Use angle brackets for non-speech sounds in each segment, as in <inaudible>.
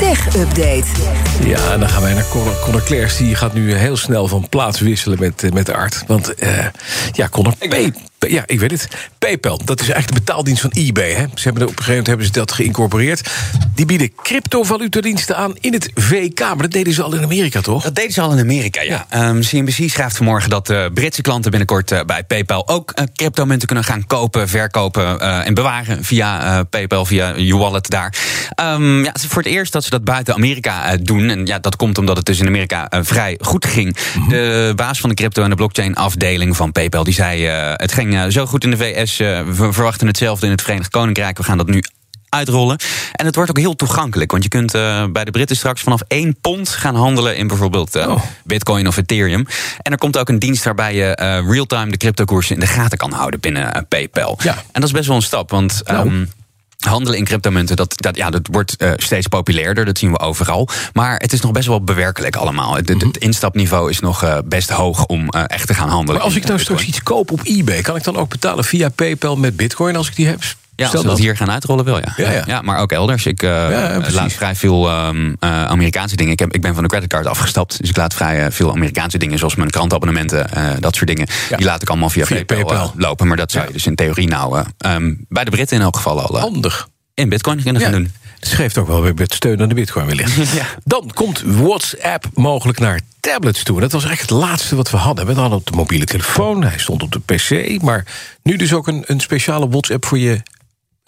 Tech Update. Ja, en dan gaan wij naar Conor, Conor Clairs. Die gaat nu heel snel van plaats wisselen met, eh, met de Art. Want uh, ja, Conor, Pay, ja, ik weet het. PayPal, dat is eigenlijk de betaaldienst van eBay. Hè? Ze hebben, op een gegeven moment hebben ze dat geïncorporeerd. Die bieden cryptovalutadiensten aan in het VK. Maar dat deden ze al in Amerika, toch? Dat deden ze al in Amerika, ja. ja. Um, CNBC schrijft vanmorgen dat uh, Britse klanten binnenkort uh, bij PayPal... ook uh, cryptomunten kunnen gaan kopen, verkopen en bewaren... via PayPal, via je wallet daar. Um, ja, het is voor het eerst dat ze dat buiten Amerika doen. En ja, dat komt omdat het dus in Amerika vrij goed ging. Mm -hmm. De baas van de crypto- en de blockchain-afdeling van PayPal... die zei, het ging zo goed in de VS. we verwachten hetzelfde in het Verenigd Koninkrijk. We gaan dat nu uitrollen. En het wordt ook heel toegankelijk. Want je kunt uh, bij de Britten straks vanaf één pond gaan handelen in bijvoorbeeld uh, oh. Bitcoin of Ethereum. En er komt ook een dienst waarbij je uh, real-time de cryptokoersen in de gaten kan houden binnen PayPal. Ja. En dat is best wel een stap. Want. Nou. Um, Handelen in cryptomunten, dat, dat, ja, dat wordt uh, steeds populairder. Dat zien we overal. Maar het is nog best wel bewerkelijk allemaal. Het, het, het instapniveau is nog uh, best hoog om uh, echt te gaan handelen. Maar als ik nou straks iets koop op eBay, kan ik dan ook betalen via PayPal met Bitcoin als ik die heb? Ja, als we dat hier gaan uitrollen wel, ja. Ja, ja. ja maar ook elders. Ik uh, ja, laat vrij veel um, uh, Amerikaanse dingen. Ik, heb, ik ben van de creditcard afgestapt. Dus ik laat vrij uh, veel Amerikaanse dingen, zoals mijn krantabonnementen, dat soort dingen. Die laat ik allemaal via, via PayPal, PayPal. lopen. Maar dat zou je dus in theorie nou um, bij de Britten in elk geval al handig in Bitcoin kunnen gaan doen. Het geeft ook wel weer met steun aan de Bitcoin wellicht. <laughs> ja. Dan komt WhatsApp mogelijk naar tablets toe. Dat was eigenlijk het laatste wat we hadden. We hadden op de mobiele telefoon, hij stond op de PC. Maar nu dus ook een, een speciale WhatsApp voor je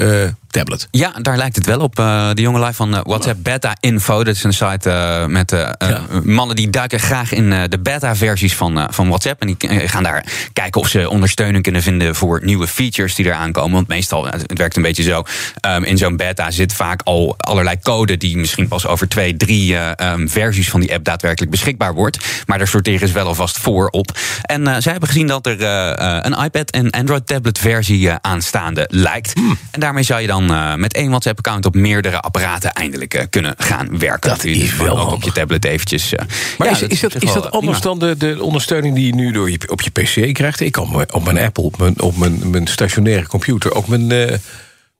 uh, tablet. Ja, daar lijkt het wel op. Uh, de jonge live van uh, WhatsApp Beta Info. Dat is een site uh, met ja. mannen die duiken graag in de beta-versies van, van WhatsApp. En die gaan daar kijken of ze ondersteuning kunnen vinden voor nieuwe features die eraan komen. Want meestal, het werkt een beetje zo. Um, in zo'n beta zit vaak al allerlei code die misschien pas over twee, drie um, versies van die app daadwerkelijk beschikbaar wordt. Maar daar sorteren ze wel alvast voor op. En zij hebben gezien dat er een iPad en Android tablet versie aanstaande lijkt. Hmm. En daarmee zou je dan uh, met één WhatsApp-account op meerdere apparaten eindelijk uh, kunnen gaan werken. Dat is wel ook op je tablet eventjes. Uh, maar ja, is, is, dat, is dat anders dan de, de ondersteuning die je nu door je, op je PC krijgt? Ik kan op mijn Apple, op mijn, op mijn, mijn stationaire computer ook mijn.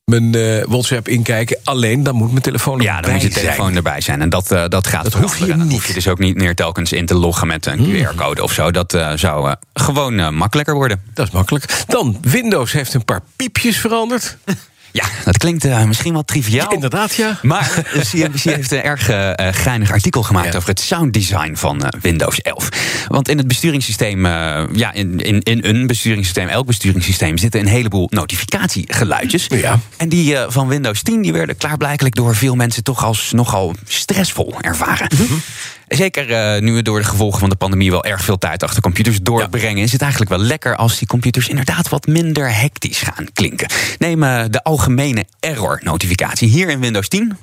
Mijn uh, WhatsApp inkijken. Alleen dan moet mijn telefoon erbij Ja, dan moet je telefoon zijn. erbij zijn. En dat, uh, dat gaat dat hoef je niet. hoef je dus ook niet meer telkens in te loggen met een Hmm. QR-code of zo. Dat uh, zou gewoon makkelijker worden. Dat is makkelijk. Dan, Windows heeft een paar piepjes veranderd. <laughs> Ja, dat klinkt uh, misschien wel triviaal. Ja, inderdaad, ja. Maar <laughs> CNBC heeft een erg uh, geinig artikel gemaakt ja. over het sounddesign van uh, Windows 11. Want in het besturingssysteem, ja, in, in, in een besturingssysteem, elk besturingssysteem, zitten een heleboel notificatiegeluidjes. Ja. En die van Windows 10 die werden klaarblijkelijk door veel mensen toch als nogal stressvol ervaren. Mhm. Mm -hmm. Zeker uh, nu we door de gevolgen van de pandemie wel erg veel tijd achter computers doorbrengen, ja. is het eigenlijk wel lekker als die computers inderdaad wat minder hectisch gaan klinken. Neem uh, de algemene error-notificatie hier in Windows 10.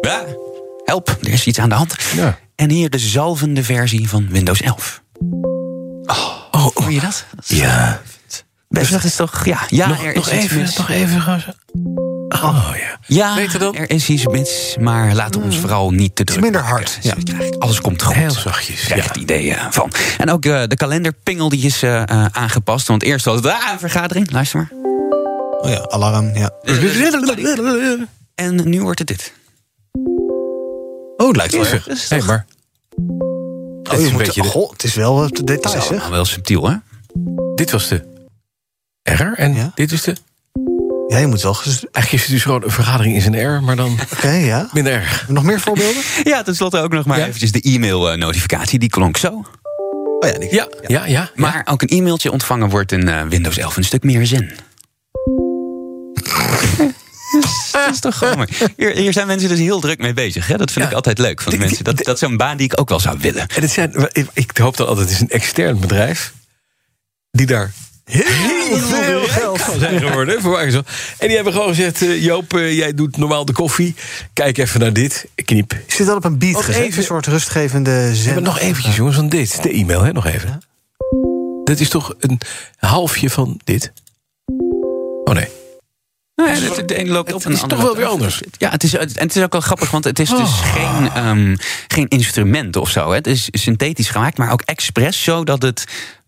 Ja. Help, er is iets aan de hand. Ja. En hier de zalvende versie van Windows 11. Oh, oh hoor je dat? ja. Best, dat is toch, ja, ja nog, er nog is even, nog even gaan ze. Oh ja. Ja, Beter dan? er is iets mis, maar laten we ons vooral niet te druk minder maken. hard. Ja. Alles komt goed. Heel zachtjes. Krijg Ja. het idee uh, van. En ook uh, de kalenderpingel die is uh, aangepast. Want eerst was het ah, een vergadering. Luister maar. Oh ja, alarm, ja. En nu wordt het dit. Oh, het lijkt wel erg. Hey, maar. Oh, is je een moet, beetje de- goh, het is wel wat details, zeg. nou, wel subtiel, hè? Dit was de error en Ja. dit is de. Ja, je moet wel... Eigenlijk is het dus gewoon een vergadering in zijn error, maar dan <laughs> ja. minder erg. Nog meer voorbeelden? <laughs> Ja, tenslotte ook nog maar Ja? eventjes de e-mail-notificatie. Die klonk zo. Oh ja, die, Ja, ja, ja. Maar ook een e-mailtje ontvangen wordt in uh, Windows 11 een stuk meer zin. <laughs> Dat is toch gewoon. Hier, hier zijn mensen dus heel druk mee bezig. Hè? Dat vind Ja. ik altijd leuk van de mensen. Dat, dat is zo'n baan die ik ook wel zou willen. En het zijn, ik, ik hoop dan altijd, het is een extern bedrijf. die daar heel veel geld zijn geworden. verwacht zo. En die hebben gewoon gezegd: eh, Joop, eh, jij doet normaal de koffie. Kijk even naar dit. Kniep. Zit al op een beat gezet. even- Een soort rustgevende We zin. hebben nog eventjes, jongens, van dit. De e-mail, hè, nog even. Dat is toch een halfje van dit? Oh nee. Nou ja, de, een loopt op Het en de is ander toch wel loopt weer anders. Ja, het is, en het is ook wel grappig, want het is dus Oh. geen, ehm, geen instrument of zo. Hè. Het is synthetisch gemaakt, maar ook expres zodat het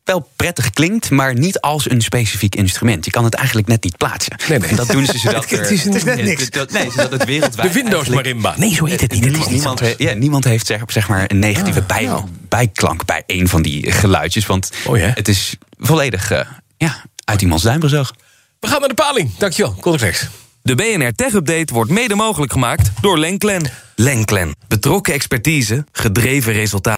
wel prettig klinkt, maar niet als een specifiek instrument. Je kan het eigenlijk net niet plaatsen. Nee, nee. En dat doen ze <laughs> zodat Het er- is Het is net niks. dat- nee, zodat het wereldwijd De Windows marimba. Nee, zo heet het niet. Het is Niemand, niemand, ja, niemand heeft zeg, zeg maar een negatieve bij, nou. bijklank bij een van die geluidjes. Want hè? het is volledig eh, ja, uit iemands duim gezogen. We gaan naar de paling. Dankjewel, Correflex. De BNR Tech Update wordt mede mogelijk gemaakt door Lenklen. Lenklen. Betrokken expertise, gedreven resultaten.